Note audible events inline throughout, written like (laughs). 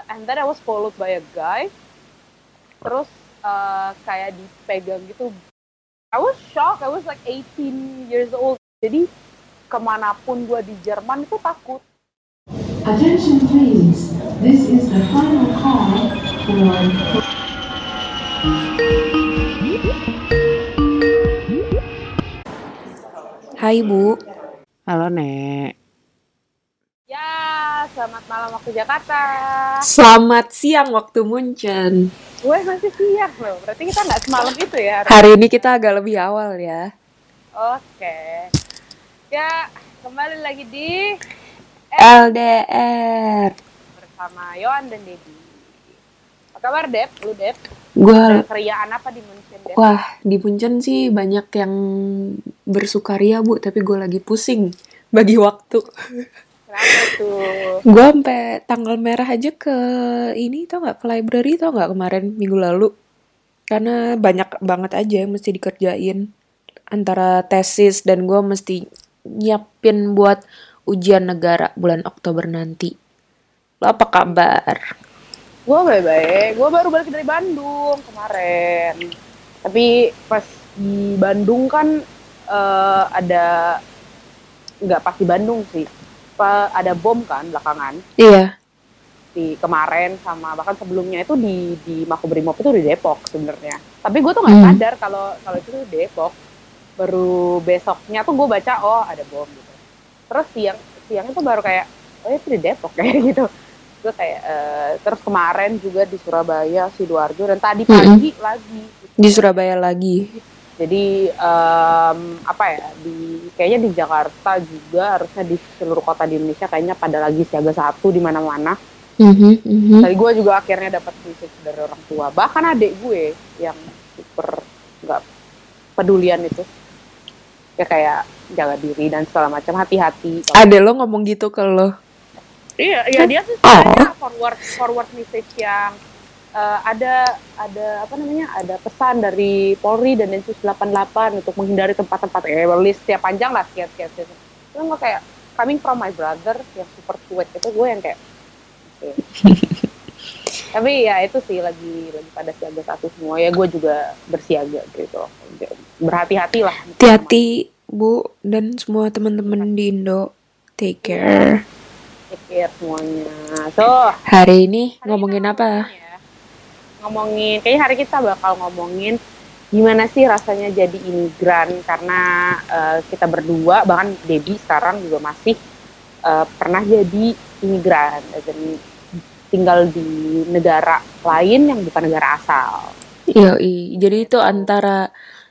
uh, and then I was followed by a guy. Terus uh, kayak dipegang gitu. I was shocked. I was like 18 years old. Jadi ke mana pun gue di Jerman itu takut. Attention please, this is the final call for Hai Bu. Halo Nek. Selamat malam waktu Jakarta Selamat siang waktu Munchen. gue masih siang loh berarti kita nggak semalam itu ya hari- Hari ini kita agak lebih awal ya. oke ya kembali lagi di LDR. bersama Yohan dan Dedi apa kabar Dep lu Dep Gua keriaan apa di Munchen Dep wah di Munchen sih banyak yang bersukaria Bu, tapi gue lagi pusing bagi waktu. (laughs) kenapa tuh? Gue sampai tanggal merah aja ke ini tau nggak? Ke library tau nggak? Kemarin minggu lalu. Karena banyak banget aja yang mesti dikerjain. Antara tesis dan gue mesti nyiapin buat ujian negara bulan Oktober nanti. Lo apa kabar? gue baik-baik. Gue baru balik dari Bandung kemarin. Tapi pas di Bandung kan eh, ada nggak pas di Bandung sih pa, ada bom kan belakangan? Iya, di kemarin sama bahkan sebelumnya itu di di Makobrimob itu di Depok sebenarnya. Tapi gue tuh nggak Hmm. sadar kalau kalau itu di Depok. Baru besoknya tuh gue baca oh ada bom gitu. Terus siang siang itu baru kayak oh itu di Depok kayak (laughs) gitu. Gue kayak eh, terus kemarin juga di Surabaya sidoarjo dan tadi pagi lagi. Di Surabaya lagi. Jadi em, apa ya di kayaknya di Jakarta juga harusnya di seluruh kota di Indonesia kayaknya pada lagi siaga satu di mana-mana Mhm, mhm. Tadi gue juga akhirnya dapat message dari orang tua. Bahkan adik gue yang super nggak pedulian itu. Ya kayak jaga diri dan segala macam hati-hati. Ada lo ngomong gitu ke lo? Iya, iya dia sih Oh. forward forward message yang eh, ada ada apa namanya? Ada pesan dari Polri dan Densus 88 untuk menghindari tempat-tempat eh list ya panjang lah sekian sekian sekian. Itu gue kayak coming from my brother yang super sweet itu gue yang kayak oke. (laughs) Tapi ya itu sih lagi lagi pada siaga satu semua ya gue juga bersiaga gitu. Berhati-hati lah. Hati-hati Bu dan semua teman-teman di Indo. Take care. Take care semuanya. So Hari ini Hari ngomongin apa? ya. Ngomongin, kayaknya hari kita bakal ngomongin gimana sih rasanya jadi imigran karena eh, kita berdua bahkan Debbie sekarang juga masih eh, pernah jadi imigran dan tinggal di negara lain yang bukan negara asal. Yoi, jadi itu antara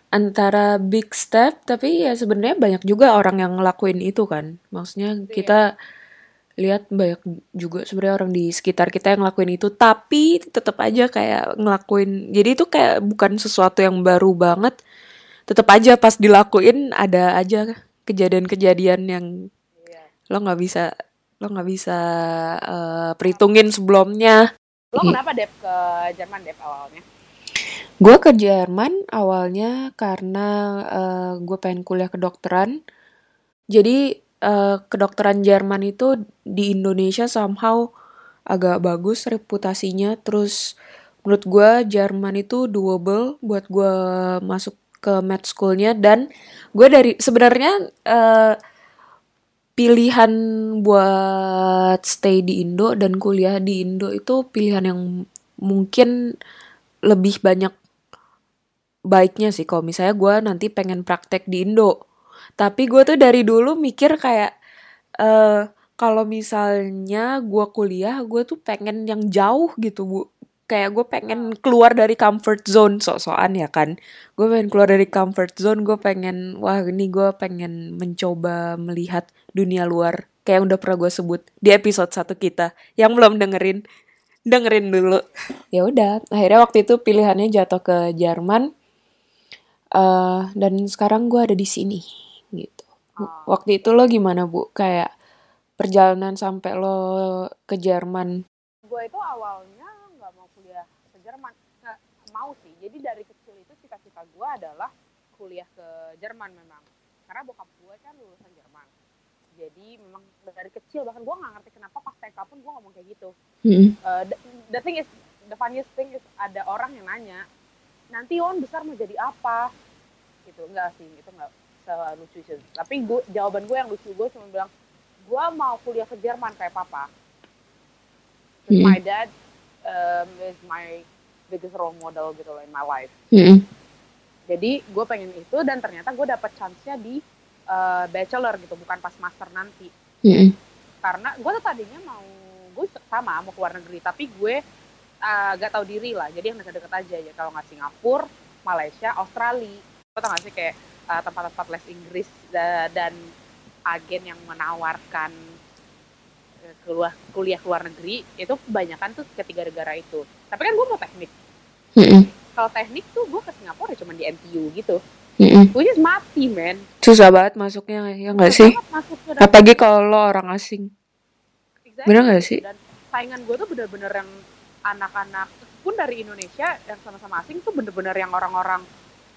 antara big step tapi ya sebenarnya banyak juga orang yang ngelakuin itu kan. Maksudnya kita lihat banyak juga sebenarnya orang di sekitar kita yang ngelakuin itu tapi tetap aja kayak ngelakuin. Jadi itu kayak bukan sesuatu yang baru banget. Tetap aja pas dilakuin ada aja kejadian-kejadian yang lo nggak bisa lo nggak bisa eh, perhitungin sebelumnya. Lo kenapa Dep ke Jerman Dep awalnya? Gue ke Jerman awalnya karena gue pengen kuliah kedokteran. Jadi eh, kedokteran Jerman itu di Indonesia somehow agak bagus reputasinya. Terus menurut gue Jerman itu doable buat gue masuk ke med schoolnya dan gue dari sebenarnya eh, pilihan buat stay di Indo dan kuliah di Indo itu pilihan yang mungkin lebih banyak baiknya sih kalau misalnya gue nanti pengen praktek di Indo. Tapi gue tuh dari dulu mikir kayak eh kalau misalnya gue kuliah, gue tuh pengen yang jauh gitu bu. Kayak gue pengen keluar dari comfort zone sok-sokan ya kan. Gue pengen keluar dari comfort zone, gue pengen wah ini gue pengen mencoba melihat dunia luar. Kayak yang udah pernah gue sebut di episode satu kita. Yang belum dengerin, dengerin dulu. (laughs) Ya udah, akhirnya waktu itu pilihannya jatuh ke Jerman. eh dan sekarang gue ada di sini gitu. Waktu itu lo gimana bu? Kayak perjalanan sampai lo ke Jerman. Gue itu awalnya nggak mau kuliah ke Jerman. Nggak mau sih. Jadi dari kecil itu cita-cita gue adalah kuliah ke Jerman memang. Karena bokap gue kan lulusan Jerman. jadi memang dari kecil bahkan gue nggak ngerti kenapa pas TK pun gue ngomong kayak gitu Mm-mm. uh, the, the thing is the funniest thing is ada orang yang nanya nanti on besar mau jadi apa gitu enggak sih itu enggak selucu sih tapi gue jawaban gue yang lucu gue cuma bilang gue mau kuliah ke Jerman kayak papa. Mm-mm. my dad um, is my biggest role model gitu loh in my life. Mm-mm. jadi gue pengen itu dan ternyata gue dapet chance-nya di uh, bachelor gitu bukan pas master nanti. Mm-mm. karena gue tuh tadinya mau gue sama mau keluar negeri tapi gue uh, gak tahu diri lah. Jadi yang deket-deket aja ya kalau nggak Singapura Malaysia Australia. Lo tau gak sih kayak uh, tempat-tempat les Inggris da- dan agen yang menawarkan uh, keluar kuliah keluar negeri itu kebanyakan tuh ketiga negara itu tapi kan gue mau teknik Mm-mm. kalau teknik tuh gue ke Singapura cuma di NTU gitu Mm-mm. which is mati man Susah banget masuknya ya nggak sih? masuknya Apalagi kalau lo orang asing. Exactly. Bener nggak sih? Dan saingan gue tuh bener-bener yang anak-anak pun dari Indonesia yang sama-sama asing tuh bener-bener yang orang-orang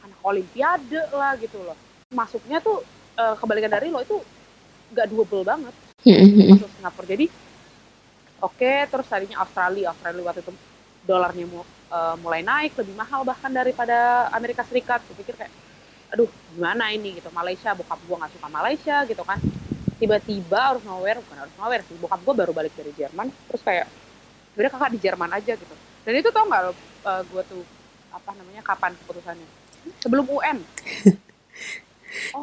anak olimpiade lah gitu loh. Masuknya tuh eh, kebalikan dari lo itu gak doable banget Mm-mm. masuk Singapura. Jadi oke terus tadinya Australia, Australia waktu itu dolarnya mu- eh, mulai naik lebih mahal bahkan daripada Amerika Serikat. Gue pikir kayak aduh gimana ini gitu Malaysia bokap gue nggak suka Malaysia gitu kan tiba-tiba harus nowhere bukan harus nowhere sih bokap gue baru balik dari Jerman terus kayak udah kakak di Jerman aja gitu dan itu tau nggak lo eh, gue tuh apa namanya kapan keputusannya sebelum UN (laughs) oh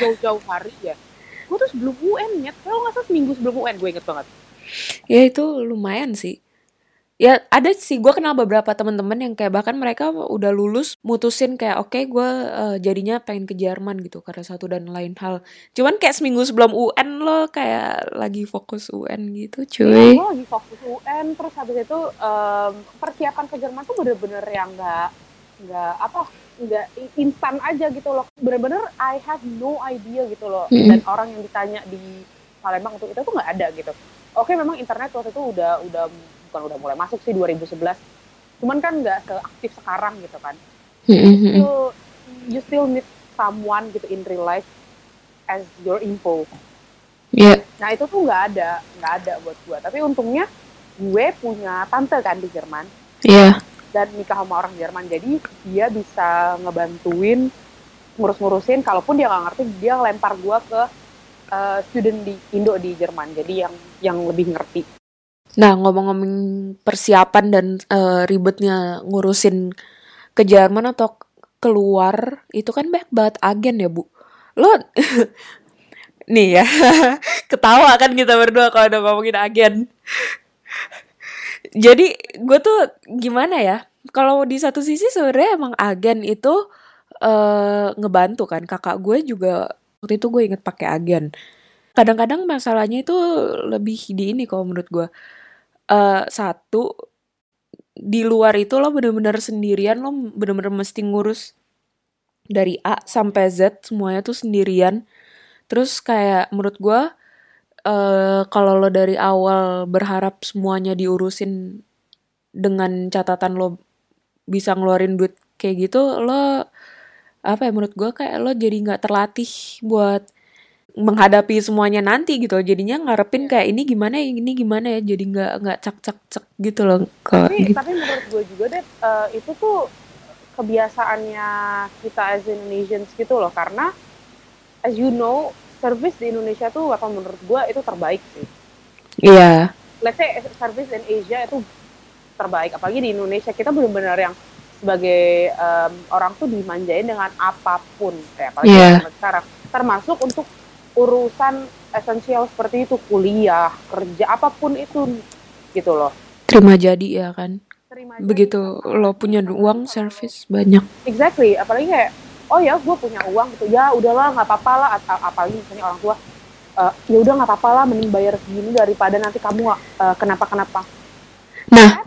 jauh-jauh hari ya gue tuh sebelum UN nyet kalau nggak salah seminggu sebelum UN gue inget banget Ya itu lumayan sih. Ya ada sih gue kenal beberapa teman-teman yang kayak bahkan mereka udah lulus mutusin kayak oke gue eh, jadinya pengen ke Jerman gitu karena satu dan lain hal. Cuman kayak seminggu sebelum UN lo kayak lagi fokus UN gitu cuy. gue lagi fokus UN terus habis itu em, persiapan ke Jerman tuh bener-bener yang nggak nggak apa nggak instan aja gitu loh. Bener-bener I have no idea gitu loh. Mm-mm. dan orang yang ditanya di Palembang untuk itu tuh nggak ada gitu. Oke memang internet waktu itu udah udah bukan udah mulai masuk sih 2011 cuman kan nggak seaktif sekarang gitu kan. Mm-mm. still you still need someone gitu in real life as your info. Ya, Nah itu tuh nggak ada, nggak ada buat gue. Tapi untungnya gue punya tante kan di Jerman. Ya, dan nikah sama orang Jerman. Jadi dia bisa ngebantuin ngurus-ngurusin. Kalaupun dia nggak ngerti, dia lempar gue ke eh, student di Indo di Jerman. Jadi yang yang lebih ngerti. Nah, ngomong-ngomong persiapan dan eh, ribetnya ngurusin ke Jerman atau keluar, itu kan banyak banget agen ya, Bu. Lo (laughs) nih ya, (laughs) ketawa kan kita berdua kalau udah ngomongin agen. Jadi gue tuh gimana ya? Kalau di satu sisi sebenarnya emang agen itu eh ngebantu kan. Kakak gue juga waktu itu gue inget pakai agen. Kadang-kadang masalahnya itu lebih di ini kalau menurut gue eh satu di luar itu lo bener-bener sendirian lo bener-bener mesti ngurus dari A sampai Z semuanya tuh sendirian terus kayak menurut gua eh kalau lo dari awal berharap semuanya diurusin dengan catatan lo bisa ngeluarin duit kayak gitu lo apa ya menurut gua kayak lo jadi nggak terlatih buat menghadapi semuanya nanti gitu jadinya ngarepin kayak ini gimana ya ini gimana ya jadi nggak nggak cak cak cak gitu loh ke Tapi gitu. tapi menurut gue juga deh eh, itu tuh kebiasaannya kita as Indonesians gitu loh. Karena as you know service di Indonesia tuh atau menurut gue itu terbaik sih. iya. Let's say service in Asia itu terbaik. Apalagi di Indonesia kita benar-benar yang sebagai em, orang tuh dimanjain dengan apa pun. Kayak apalagi zaman sekarang. Termasuk untuk urusan esensial seperti itu kuliah kerja apa pun itu gitu loh. Terima jadi ya kan? Terima begitu gitu. lo punya uang service banyak. Exactly. Apalagi kayak oh ya gue punya uang gitu ya udahlah nggak apa-apa lah atau apalagi misalnya orang tua "Eh, ya udah nggak apa-apa lah mending bayar segini daripada nanti kamu eh, kenapa-kenapa nah.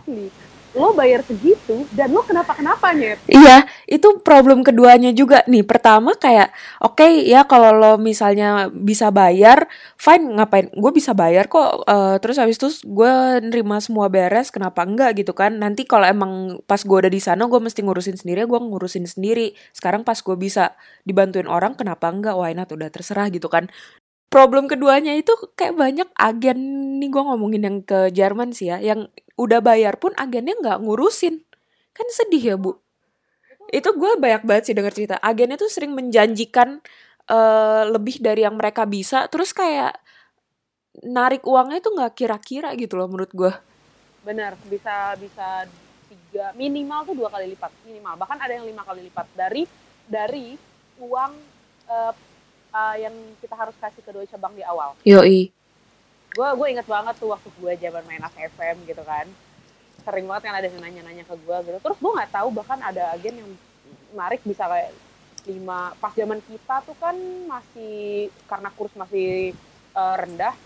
Lo bayar segitu dan lo kenapa-kenapa nyet Iya, itu problem keduanya juga nih. Pertama kayak, oke ya kalau lo misalnya bisa bayar, fine ngapain? Gue bisa bayar kok. eh, terus habis itu gue nerima semua beres, kenapa enggak gitu kan? Nanti kalau emang pas gue udah di sana, gue mesti ngurusin sendiri, gue ngurusin sendiri. Sekarang pas gue bisa dibantuin orang, kenapa enggak? Why not? Udah terserah gitu kan. Problem keduanya itu kayak banyak agen nih gue ngomongin yang ke Jerman sih ya yang udah bayar pun agennya nggak ngurusin. Kan sedih ya bu. Itu gue banyak banget sih denger cerita. Agennya tuh sering menjanjikan uh, lebih dari yang mereka bisa terus kayak narik uangnya itu nggak kira-kira gitu loh menurut gue benar bisa bisa tiga minimal tuh dua kali lipat minimal. Bahkan ada yang lima kali lipat. Dari dari uang uh, uh, yang kita harus kasih ke Deutsche Bank di awal. Yoi. Gue gue inget banget tuh waktu gue zaman main AFM gitu kan. Sering banget yang ada yang nanya-nanya ke gue gitu. Terus gue nggak tahu bahkan ada agen yang narik bisa kayak lima pas zaman kita tuh kan masih karena kurs masih uh, rendah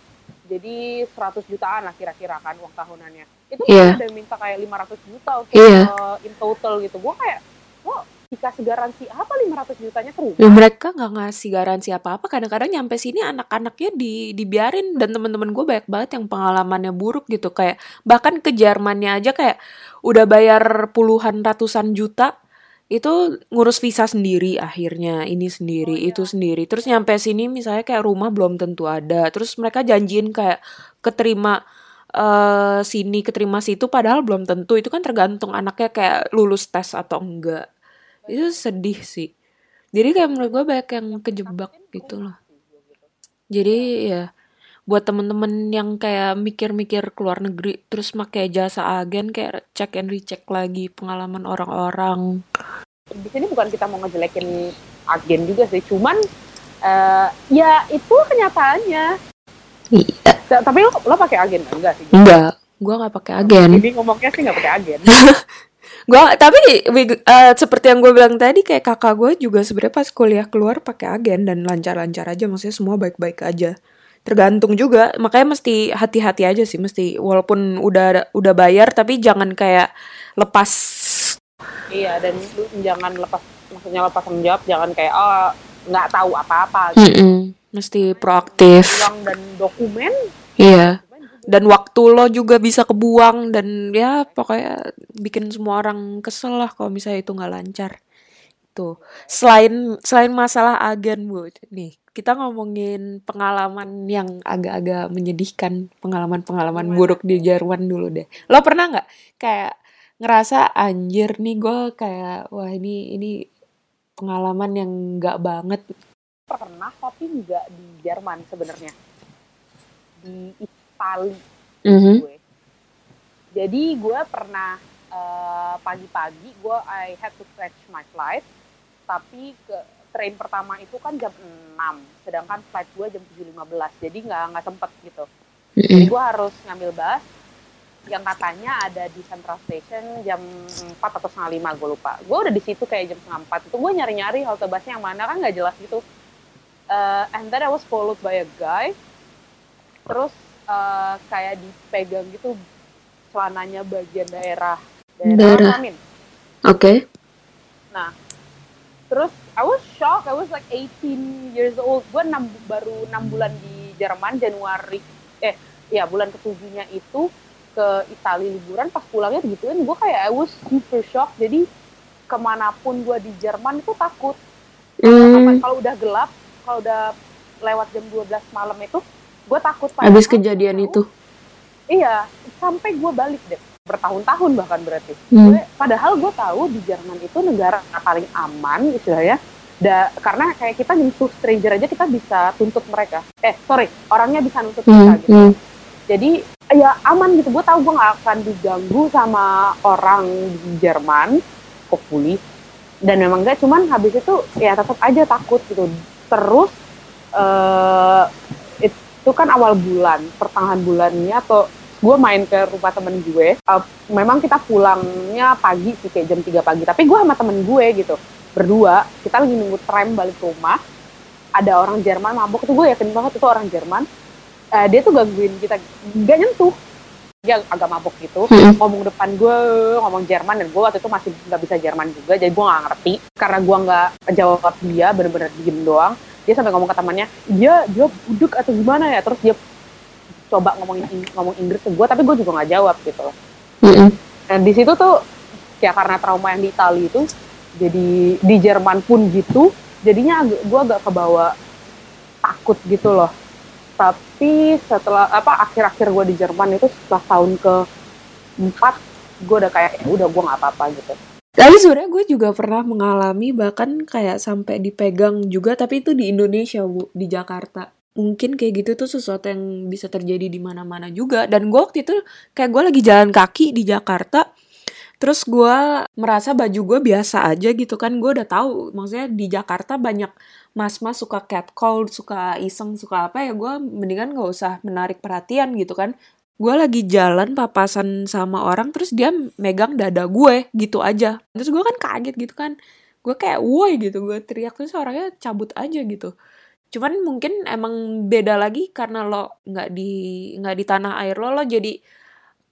jadi 100 jutaan lah kira-kira kan uang tahunannya. Itu yeah. ada yang minta kayak 500 juta untuk yeah. uh, in total gitu. Gue kayak gue dikasih garansi apa 500 jutanya ke rumah? Ya, mereka nggak ngasih garansi apa-apa. Kadang-kadang nyampe sini anak-anaknya di dibiarin dan teman-teman gue banyak banget yang pengalamannya buruk gitu kayak bahkan ke Jermannya aja kayak udah bayar puluhan ratusan juta itu ngurus visa sendiri akhirnya ini sendiri oh, iya. itu sendiri terus nyampe sini misalnya kayak rumah belum tentu ada terus mereka janjiin kayak keterima uh, sini keterima situ padahal belum tentu itu kan tergantung anaknya kayak lulus tes atau enggak itu sedih sih. Jadi kayak menurut gue banyak yang kejebak gitu loh. jadi ya buat temen-temen yang kayak mikir-mikir keluar negeri terus pakai jasa agen kayak cek and recheck lagi pengalaman orang-orang. Di sini bukan kita mau ngejelekin agen juga sih cuman uh, ya itu kenyataannya. Iya. Tapi lo lo pakai agen enggak sih? Enggak gua nggak pakai agen. Jadi ngomongnya sih nggak pakai agen (laughs) gua tapi uh, seperti yang gue bilang tadi kayak kakak gue juga sebenarnya pas kuliah keluar pakai agen dan lancar-lancar aja maksudnya semua baik-baik aja tergantung juga makanya mesti hati-hati aja sih mesti walaupun udah udah bayar tapi jangan kayak lepas iya dan jangan lepas maksudnya lepas tanggung jawab jangan kayak oh nggak tahu apa-apa gitu. mm -mm. mesti proaktif uang dan dokumen iya dan waktu lo juga bisa kebuang dan ya pokoknya bikin semua orang kesel lah kalau misalnya itu nggak lancar. Tuh selain selain masalah agen bu nih kita ngomongin pengalaman yang agak-agak menyedihkan pengalaman-pengalaman buruk di Jerman dulu deh. Lo pernah nggak kayak ngerasa anjir nih gue kayak wah ini ini pengalaman yang nggak banget. Pernah tapi nggak di Jerman sebenarnya? Di Itali mm -hmm. gue jadi gue pernah uh, pagi-pagi gue I had to catch my flight tapi ke train pertama itu kan jam 6 sedangkan flight gue jam 7.15 jadi nggak nggak sempet gitu mm -hmm. jadi gue harus ngambil bus yang katanya ada di Central Station jam 4 atau setengah lima gue lupa gue udah di situ kayak jam setengah empat itu gue nyari nyari halte busnya yang mana kan nggak jelas gitu uh, and then I was followed by a guy terus uh, kayak dipegang gitu celananya bagian daerah. Daerah. Oke. Okay. nah terus I was shocked. I was like 18 years old. Gue baru enam bulan di Jerman Januari. Eh ya bulan ketujuhnya itu ke Italia liburan. Pas pulangnya gituin gue kayak I was super shock jadi ke mana pun gue di Jerman itu takut. Mm. kalau udah gelap kalau udah lewat jam 12 malam itu gue takut habis kejadian itu iya sampai gue balik deh. Bertahun-tahun bahkan berarti. Mm. gue, padahal gue tahu di Jerman itu negara paling aman istilahnya. Da, karena kayak kita nyentuh stranger aja kita bisa tuntut mereka. Eh sorry orangnya bisa nuntut mm. kita gitu. mm. jadi ya aman gitu. Gue tau gue nggak akan diganggu sama orang di Jerman hopefully dan memang gak cuman habis itu ya tetap aja takut gitu. Terus uh, itu kan awal bulan pertengahan bulannya atau gue main ke rumah temen gue uh, memang kita pulangnya pagi sih kayak jam 3 pagi tapi gue sama temen gue gitu berdua kita lagi nunggu tram balik rumah ada orang Jerman mabuk itu gue yakin banget itu orang Jerman uh, dia tuh gangguin kita gak nyentuh dia agak mabuk gitu hmm. ngomong depan gue ngomong Jerman dan gue waktu itu masih nggak bisa Jerman juga jadi gue nggak ngerti karena gue nggak jawab dia bener-bener diem doang dia sampai ngomong ke temannya dia dia budek atau gimana ya? Terus dia coba ngomongin ngomong Inggris ke gue tapi gue juga nggak jawab gitu. Loh hmm. dan di situ tuh ya karena trauma yang di Itali itu jadi di Jerman pun gitu jadinya gue agak kebawa takut gitu loh. Tapi setelah apa akhir-akhir gue di Jerman itu setelah tahun ke empat gue udah kayak ya udah gue nggak apa-apa gitu Tapi sebenarnya gue juga pernah mengalami bahkan kayak sampai dipegang juga tapi itu di Indonesia bu di Jakarta. Mungkin kayak gitu tuh sesuatu yang bisa terjadi di mana-mana juga. Dan gue waktu itu kayak gue lagi jalan kaki di Jakarta terus gue merasa baju gue biasa aja gitu kan. Gue udah tahu maksudnya di Jakarta banyak mas-mas suka catcall suka iseng suka apa ya. Gue mendingan gak usah menarik perhatian gitu kan gue lagi jalan papasan sama orang terus dia megang dada gue gitu aja. Terus gue kan kaget gitu kan. Gue kayak woi gitu gue teriak. Terus orangnya cabut aja gitu. Cuman mungkin emang beda lagi karena lo nggak di nggak di tanah air lo lo jadi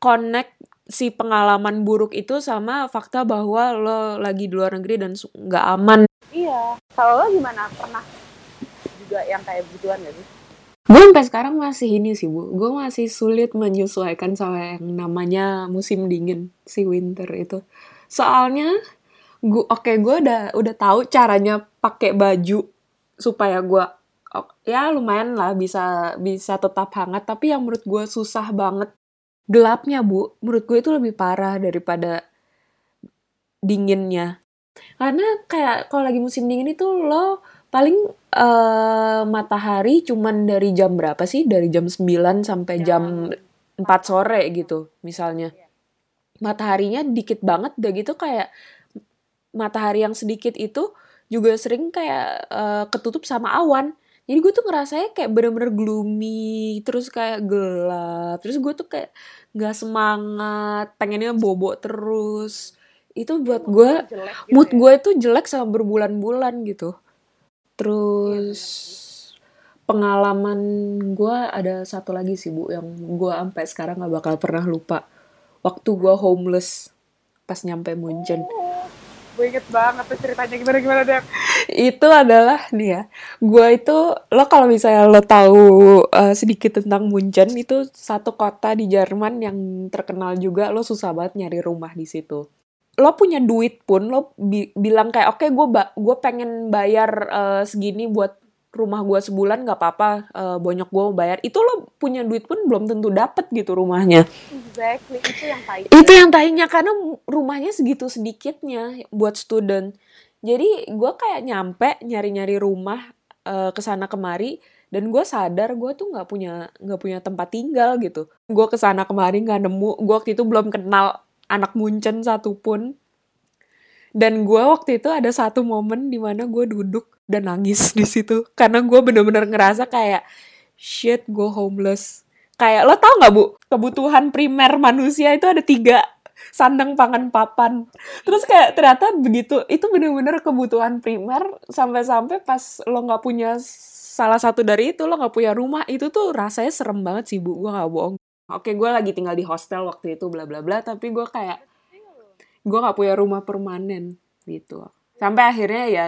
connect si pengalaman buruk itu sama fakta bahwa lo lagi di luar negeri dan nggak aman. Iya. Kalau lo gimana? Pernah juga yang kayak begituan gak sih Gue sampai sekarang masih ini sih bu, gue masih sulit menyesuaikan sama yang namanya musim dingin si winter itu. Soalnya, gue oke gue udah udah tahu caranya pakai baju supaya gue ya lumayan lah bisa bisa tetap hangat. Tapi yang menurut gue susah banget gelapnya bu, menurut gue itu lebih parah daripada dinginnya. Karena kayak kalau lagi musim dingin itu lo paling eh, matahari cuman dari jam berapa sih? Dari jam 9 sampai jam 4 sore gitu misalnya. Mataharinya dikit banget udah gitu kayak matahari yang sedikit itu juga sering kayak eh, ketutup sama awan. Jadi gue tuh ngerasanya kayak bener-bener gloomy, terus kayak gelap, terus gue tuh kayak nggak semangat, pengennya bobo terus. Itu buat gue mood ya. gue itu jelek sama berbulan-bulan gitu. Terus pengalaman gue ada satu lagi sih bu yang gue sampai sekarang nggak bakal pernah lupa. Waktu gue homeless pas nyampe Munchen. gue inget banget tuh ceritanya gimana gimana deh Itu adalah nih ya, gue itu lo kalau misalnya lo tahu eh, sedikit tentang Munchen itu satu kota di Jerman yang terkenal juga lo susah banget nyari rumah di situ. Lo punya duit pun lo bi- bilang kayak oke gue ba- gue pengen bayar eh, segini buat rumah gue sebulan nggak apa-apa eh, bonyok gue mau bayar. Itu lo punya duit pun belum tentu dapet gitu rumahnya. Exactly itu yang tai. Itu yang tahinya karena rumahnya segitu sedikitnya buat student. Jadi gue kayak nyampe nyari-nyari rumah eh, ke sana kemari dan gue sadar gue tuh nggak punya nggak punya tempat tinggal gitu. Gue ke sana kemari nggak nemu gue waktu itu belum kenal anak Munchen satupun. Dan gue waktu itu ada satu momen di mana gue duduk dan nangis di situ. Karena gue bener-bener ngerasa kayak shit gue homeless. Kayak lo tau nggak bu? Kebutuhan primer manusia itu ada tiga. Sandang pangan papan. Terus kayak ternyata begitu itu bener-bener kebutuhan primer. Sampai-sampai pas lo nggak punya salah satu dari itu lo nggak punya rumah itu tuh rasanya serem banget sih bu. Gue nggak bohong oke gue lagi tinggal di hostel waktu itu bla bla bla tapi gue kayak gue nggak punya rumah permanen gitu. Sampai akhirnya ya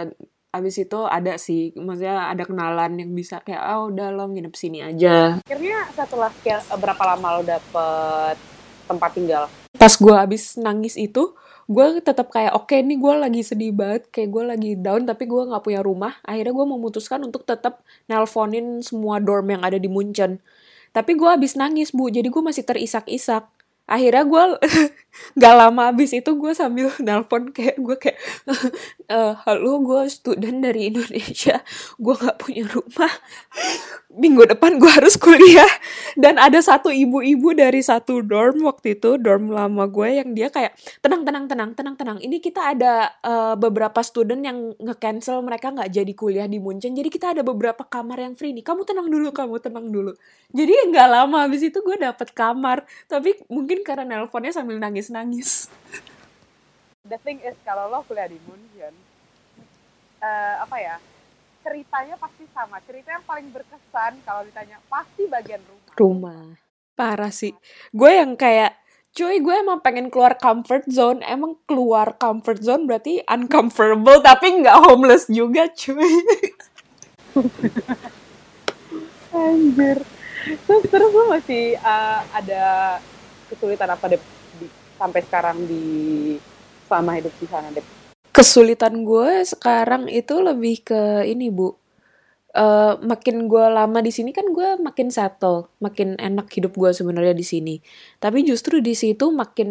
abis itu ada sih maksudnya ada kenalan yang bisa kayak oh udah lo nginep sini aja. Akhirnya setelah eh, berapa lama lo dapet tempat tinggal? Pas gue abis nangis itu gue tetap kayak oke nih gue lagi sedih banget kayak gue lagi down tapi gue nggak punya rumah. Akhirnya gue memutuskan untuk tetap nelponin semua dorm yang ada di Munchen tapi gue abis nangis bu. Jadi gue masih terisak-isak akhirnya gue (laughs) nggak lama abis itu gue sambil (laughs) nelpon kayak gue kayak (laughs) "Eh, halo gue student dari Indonesia. Gue nggak punya rumah. Minggu depan gue harus kuliah. Dan ada satu ibu-ibu dari satu dorm waktu itu dorm lama gue yang dia kayak tenang tenang tenang tenang tenang. Ini kita ada eh, beberapa student yang nge-cancel mereka nggak jadi kuliah di Munchen. Jadi kita ada beberapa kamar yang free nih. Kamu tenang dulu kamu tenang dulu. Jadi nggak lama habis itu gue dapet kamar. Tapi mungkin karena nelponnya sambil nangis nangis the thing is kalau lo kuliah di Munchen eh, apa ya ceritanya pasti sama. Cerita yang paling berkesan kalau ditanya pasti bagian rumah. Rumah. Parah sih. Gue yang kayak cuy gue emang pengen keluar comfort zone. Emang keluar comfort zone berarti uncomfortable tapi nggak homeless juga cuy. (laughs) Anjir. Terus terus lo masih eh, ada kesulitan apa deh di- sampai sekarang di selama hidup di sana deh kesulitan gue sekarang itu lebih ke ini bu eh, makin gue lama di sini kan gue makin settle, makin enak hidup gue sebenarnya di sini. Tapi justru di situ makin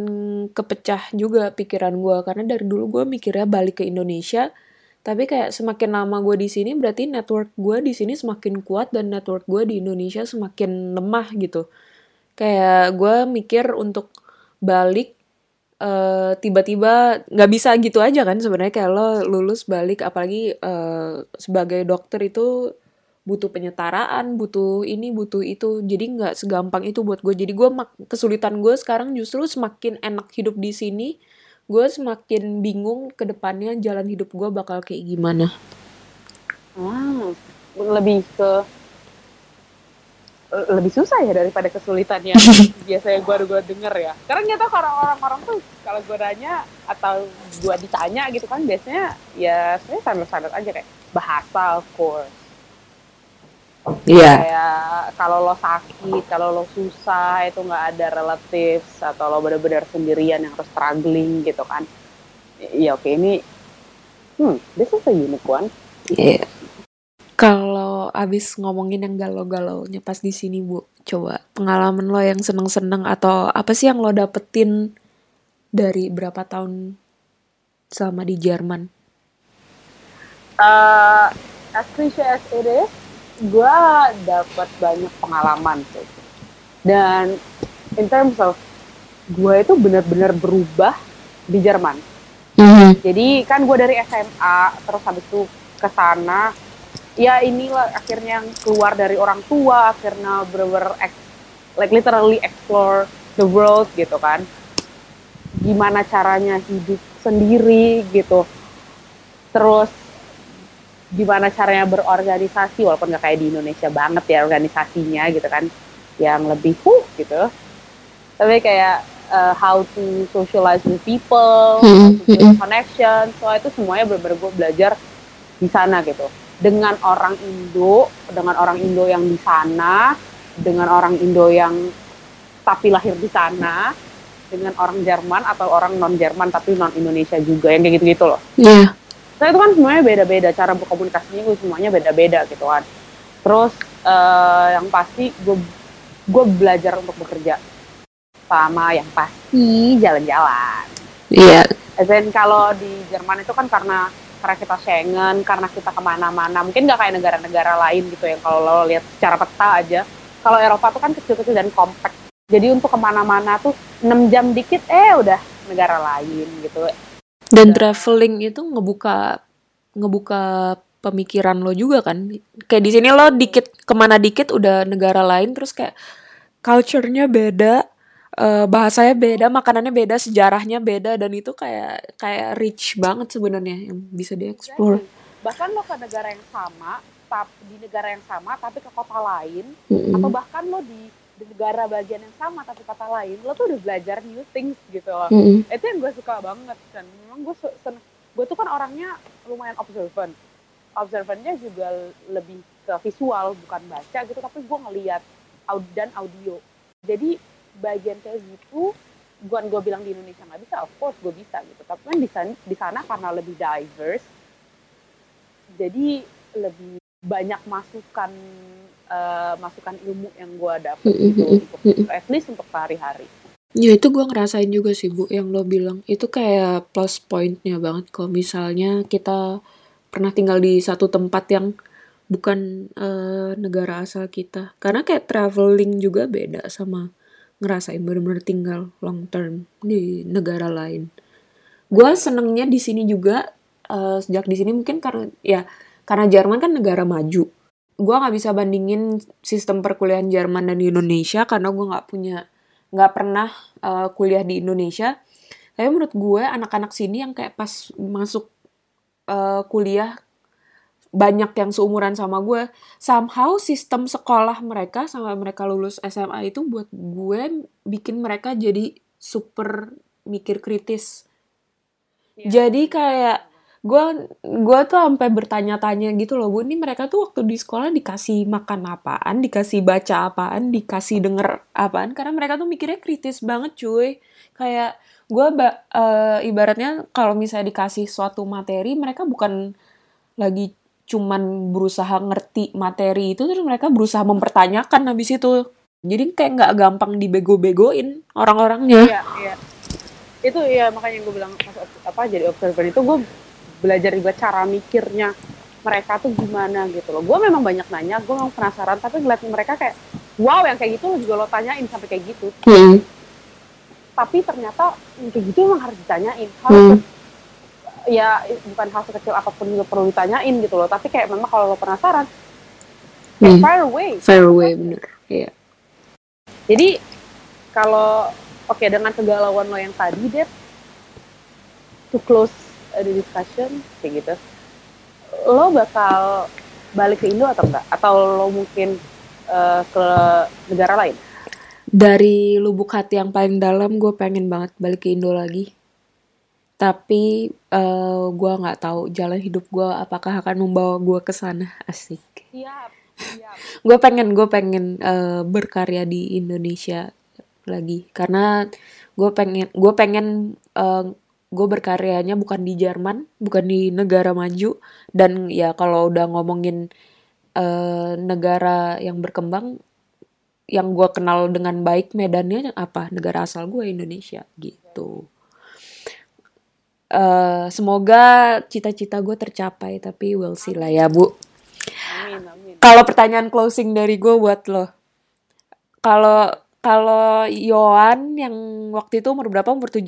kepecah juga pikiran gue karena dari dulu gue mikirnya balik ke Indonesia. Tapi kayak semakin lama gue di sini berarti network gue di sini semakin kuat dan network gue di Indonesia semakin lemah gitu. Kayak gue mikir untuk balik eh, tiba-tiba nggak bisa gitu aja kan sebenarnya. Kayak lo lulus balik apalagi eh, sebagai dokter itu butuh penyetaraan butuh ini butuh itu. Jadi nggak segampang itu buat gue jadi gue mak- kesulitan gue sekarang justru semakin enak hidup di sini gue semakin bingung ke depannya jalan hidup gue bakal kayak gimana. Hmm, lebih ke lebih susah ya daripada kesulitan yang (laughs) biasanya gue gue denger ya. Karena tahu kalau orang-orang tuh kalau gue nanya atau gue ditanya gitu kan biasanya ya sebenarnya standar-standar aja kayak bahasa of course. Iya. Kayak kalau lo sakit, kalau lo susah itu nggak ada relatives atau lo benar-benar sendirian yang harus struggling gitu kan. Ya oke ini hmm this is a unique one. Iya. Kalau abis ngomongin yang galau-galaunya pas di sini bu, coba pengalaman lo yang seneng-seneng atau apa sih yang lo dapetin dari berapa tahun selama di Jerman? uh, as cliche as it is, gue dapat banyak pengalaman sih. Dan in terms of gue itu benar-benar berubah di Jerman. Jadi kan gue dari SMA terus habis itu ke sana ya inilah akhirnya yang keluar dari orang tua akhirnya bener-bener ex- like literally explore the world gitu kan. Gimana caranya hidup sendiri gitu. Terus gimana caranya berorganisasi walaupun nggak kayak di Indonesia banget ya organisasinya gitu kan yang lebih huh gitu. Tapi kayak uh, how to socialize with people, how to build connection, so itu semuanya benar-benar gue belajar di sana gitu dengan orang Indo, dengan orang Indo yang di sana, dengan orang Indo yang tapi lahir di sana, dengan orang Jerman atau orang non Jerman tapi non Indonesia juga yang kayak gitu-gitu loh. Iya. Nah itu kan semuanya beda-beda cara berkomunikasinya gue semuanya beda-beda gitu kan. Terus eh, yang pasti gue gue belajar untuk bekerja sama yang pasti jalan-jalan. Iya. As in, kalau di Jerman itu kan karena karena kita Schengen, karena kita ke mana-mana, mungkin nggak kayak negara-negara lain gitu ya. Kalau lo lihat secara peta aja, kalau Eropa tuh kan kecil-kecil dan compact. Jadi untuk ke mana-mana tuh 6 jam dikit, eh udah negara lain gitu. Dan traveling itu ngebuka ngebuka pemikiran lo juga kan. Kayak di sini lo dikit ke mana dikit udah negara lain terus kayak culture-nya beda, eh, bahasanya beda, makanannya beda, sejarahnya beda dan itu kayak kayak rich banget sebenarnya yang bisa dieksplor. Bahkan lo ke negara yang sama, tap, di negara yang sama tapi ke kota lain, Mm-mm. atau bahkan lo di, di negara bagian yang sama tapi kota lain, lo tuh udah belajar new things gitu loh. Mm-mm. itu yang gue suka banget kan memang gue sen- gue tuh kan orangnya lumayan observant observantnya juga lebih ke visual bukan baca gitu tapi gue ngeliat dan audio jadi bagian kayak gitu bukan gue bilang di Indonesia nggak bisa of course gue bisa gitu. Tapi kan di sana di sana karena lebih diverse jadi lebih banyak masukan eh, masukan ilmu yang gue dapet gitu untuk at least untuk sehari-hari. Ya itu gue ngerasain juga sih Bu yang lo bilang. Itu kayak plus pointnya banget kalau misalnya kita pernah tinggal di satu tempat yang bukan eh, negara asal kita. Karena kayak traveling juga beda sama ngerasain bener-bener tinggal long term di negara lain. Gue senengnya di sini juga eh, sejak di sini mungkin karena ya karena Jerman kan negara maju. Gue nggak bisa bandingin sistem perkuliahan Jerman dan Indonesia karena gue nggak punya nggak pernah uh, kuliah di Indonesia. Tapi menurut gue anak-anak sini yang kayak pas masuk uh, kuliah banyak yang seumuran sama gue. Somehow sistem sekolah mereka sampai mereka lulus SMA itu buat gue bikin mereka jadi super mikir kritis. Jadi kayak gue gue tuh sampai bertanya-tanya gitu loh bu ini mereka tuh waktu di sekolah dikasih makan apaan dikasih baca apaan dikasih denger apaan karena mereka tuh mikirnya kritis banget cuy kayak gue eh, ibaratnya kalau misalnya dikasih suatu materi mereka bukan lagi cuman berusaha ngerti materi itu terus mereka berusaha mempertanyakan habis itu jadi kayak nggak gampang dibego-begoin orang-orangnya Iya, iya. Itu ya makanya gue bilang apa jadi observer itu gue belajar juga cara mikirnya mereka tuh gimana gitu loh. Gue memang banyak nanya, gue memang penasaran, tapi ngeliat mereka kayak wow yang kayak gitu lo juga lo tanyain sampai kayak gitu. Hmm. Tapi ternyata yang kayak gitu emang harus ditanyain. Harus Hmm. Ya bukan hal sekecil apa pun juga perlu ditanyain gitu loh. Tapi kayak memang kalau lo penasaran, Hmm. fire away. Fairway bener Iya. Jadi kalau oke dengan kegalauan lo yang tadi, Dep, to close uh, the discussion kayak gitu, lo bakal balik ke Indo atau enggak? Atau lo mungkin uh, ke negara lain? dari lubuk hati yang paling dalam gue pengen banget balik ke Indo lagi tapi eh gue nggak tahu jalan hidup gue apakah akan membawa gue ke sana. (laughs) Asik. Gue pengen gue pengen eh, berkarya di Indonesia lagi. Karena gue pengen gue pengen gue berkaryanya bukan di Jerman bukan di negara maju. Dan ya kalau udah ngomongin eh, negara yang berkembang yang gue kenal dengan baik medannya apa? Negara asal gue Indonesia gitu Eh semoga cita-cita gue tercapai tapi we'll see lah ya bu. Amin, amin. kalau pertanyaan closing dari gue buat lo. Kalau kalau Yohan yang waktu itu umur berapa? Umur 17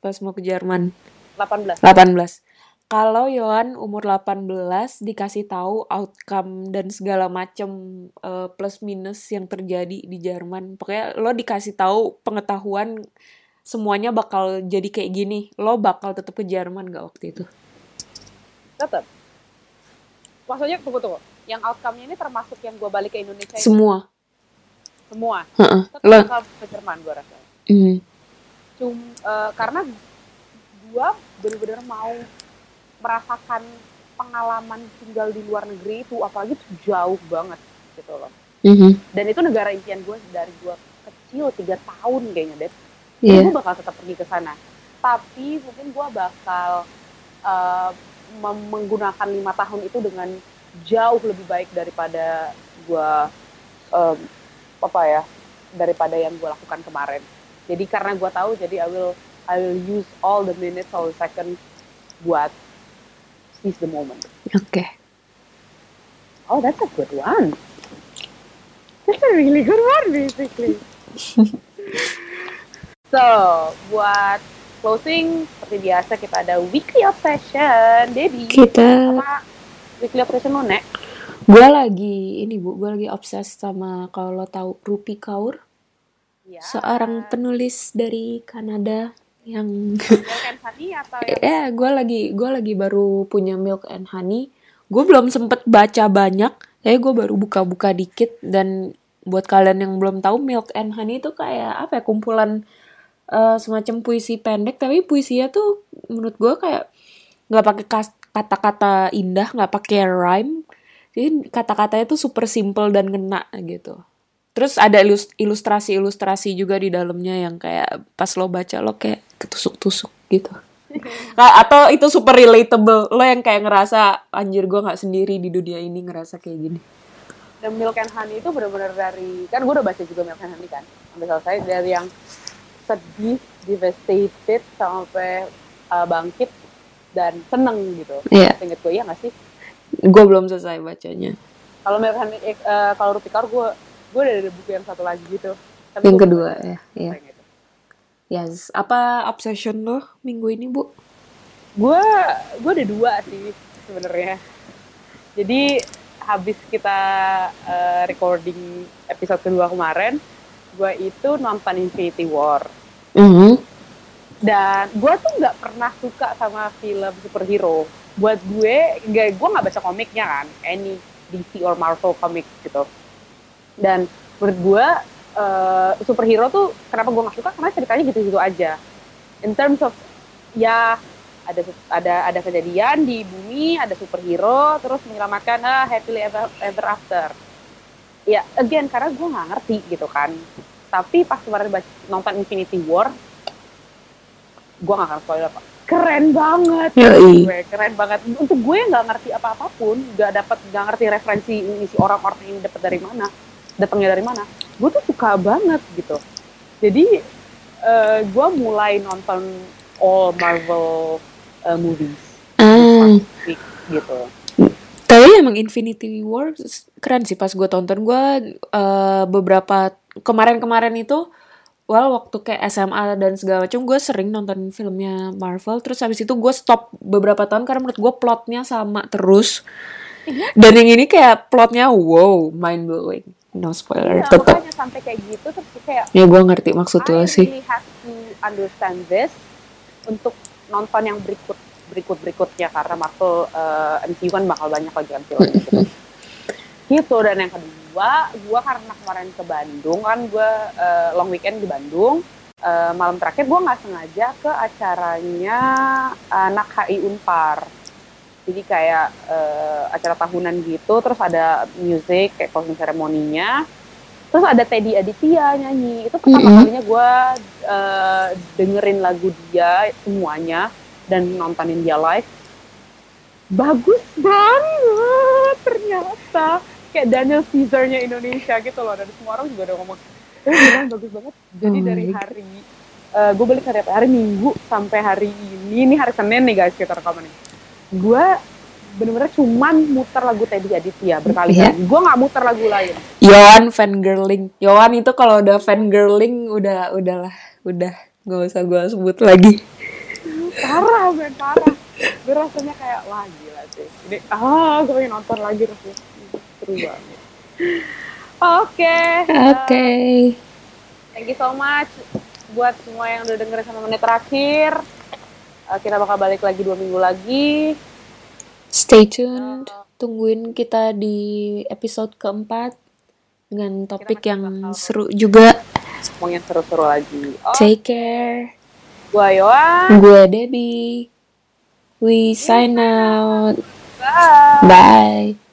pas mau ke Jerman. 18. 18 kalau Yohan umur 18 dikasih tahu outcome dan segala macem eh, plus minus yang terjadi di Jerman. Pokoknya lo dikasih tahu pengetahuan semuanya bakal jadi kayak gini lo bakal tetap ke Jerman gak waktu itu Tetap. Maksudnya tunggu tunggu. Yang outcome-nya ini termasuk yang gue balik ke Indonesia ini? semua semua. Heeh. Tetap Lo bakal ke Jerman gue rasa. Hmm. cum eh, karena gua bener-bener mau merasakan pengalaman tinggal di luar negeri itu apalagi itu jauh banget gitu loh Mhm. dan itu negara impian gue dari gua kecil tiga tahun kayaknya deh Iya. gue bakal tetap pergi ke sana. Tapi mungkin gua bakal mem- menggunakan lima tahun itu dengan jauh lebih baik daripada gua em, apa ya daripada yang gue lakukan kemarin. Jadi karena gua tahu jadi I will I will use all the minutes all the seconds buat seize the moment. Oke. oh that's a good one. That's a really good one basically (laughs) so buat closing seperti biasa kita ada weekly obsession Debbie. Kita apa? Weekly obsession lo nek? Gue lagi ini bu, gue lagi obses sama kalau lo tahu Rupi Kaur, ya. Seorang penulis dari Kanada yang Milk and Honey atau yang (laughs) ya gue lagi gue lagi baru punya Milk and Honey. Gue belum sempet baca banyak, tapi gue baru buka-buka dikit. Dan buat kalian yang belum tahu Milk and Honey itu kayak apa ya kumpulan eh, semacam puisi pendek tapi puisinya tuh menurut gue kayak nggak pakai kata-kata indah, nggak pakai rhyme. Jadi kata-katanya tuh super simple dan ngena gitu. Terus ada ilus- ilustrasi-ilustrasi juga di dalamnya yang kayak pas lo baca lo kayak ketusuk-tusuk gitu. Ka- (laughs) Atau itu super relatable. Lo yang kayak ngerasa anjir gue nggak sendiri di dunia ini ngerasa kayak gini. The Milk and Honey itu benar-benar dari kan gue udah baca juga Milk and Honey kan sampai selesai dari yang sedih, devastated sampai uh, bangkit dan seneng gitu. Iya. Ingat gue iya gak sih? Gue belum selesai bacanya. Kalau eh, uh, kalau Rupi Kaur gue gue udah ada buku yang satu lagi gitu. Tapi Yang kedua ya. Iya. gitu. Yes. Apa obsession lo minggu ini bu? Gue gue ada dua sih sebenarnya. Jadi habis kita uh, recording episode kedua kemarin, gue itu nonton Infinity War. Mhm. dan gue tuh nggak pernah suka sama film superhero. Buat gue nggak gue nggak baca komiknya kan any DC or Marvel comic gitu. Dan menurut gue eh, superhero tuh kenapa gue nggak suka? Karena ceritanya gitu-gitu aja. In terms of ya ada ada ada kejadian di bumi ada superhero terus menyelamatkan ah happily ever, ever after ya again karena gue nggak ngerti gitu kan. Tapi pas kemarin nonton Infinity War gue gak akan spoiler pak. Keren banget. Yoi. gue keren banget. Untuk gue nggak ngerti apa apa pun nggak dapat nggak ngerti referensi ini si orang-orang ini dapat dari mana datangnya dari mana gue tuh suka banget gitu. Jadi eh, gue mulai nonton all Marvel eh, movies. Week, gitu tapi emang Infinity War keren sih pas gue tonton. Gue eh, beberapa kemarin-kemarin itu well waktu kayak SMA dan segala macam gue sering nonton filmnya Marvel. Terus habis itu gue stop beberapa tahun karena menurut gue plotnya sama terus. Dan yang ini kayak plotnya wow mind blowing no spoiler Iya, tetap makanya sampai kayak gitu terus kayak ya gue ngerti maksud lo sih. really have to understand this untuk nonton yang berikut berikut berikutnya karena Marvel uh, MCU kan bakal banyak lagi kan film gitu. gitu dan yang kedua gue karena kemarin ke Bandung kan gue uh, long weekend di Bandung uh, malam terakhir gue nggak sengaja ke acaranya anak HI Unpar jadi kayak uh, acara tahunan gitu terus ada music kayak closing ceremoninya terus ada Teddy Aditya nyanyi itu pertama Mm-mm. kalinya gue uh, dengerin lagu dia semuanya dan nontonin dia live. Bagus banget ternyata. Kayak Daniel Caesar-nya Indonesia gitu loh. Dan semua orang juga udah ngomong eh bagus banget. Jadi Oh dari my God. hari gue balik hari hari Minggu sampai hari ini. Ini hari Senin nih guys kita rekaman nih gue bener-bener cuman muter lagu Teddy Aditya berkali-kali. Gue nggak muter lagu lain. Yohan fangirling. Yohan itu kalau udah fangirling udah udahlah. Udah gak usah gue sebut lagi parah men parah. Gue rasanya kayak wah gila sih. Ini ah gue pengen nonton lagi rasanya. Seru banget. Oke oke. eh, thank you so much buat semua yang udah dengerin sampai menit terakhir. Eh, kita bakal balik lagi dua minggu lagi. Stay tuned. Tungguin kita di episode keempat dengan topik yang seru juga. Ngomongin seru-seru lagi. Oh take care gue Yohan gue Debbie. We sign out. Bye. Bye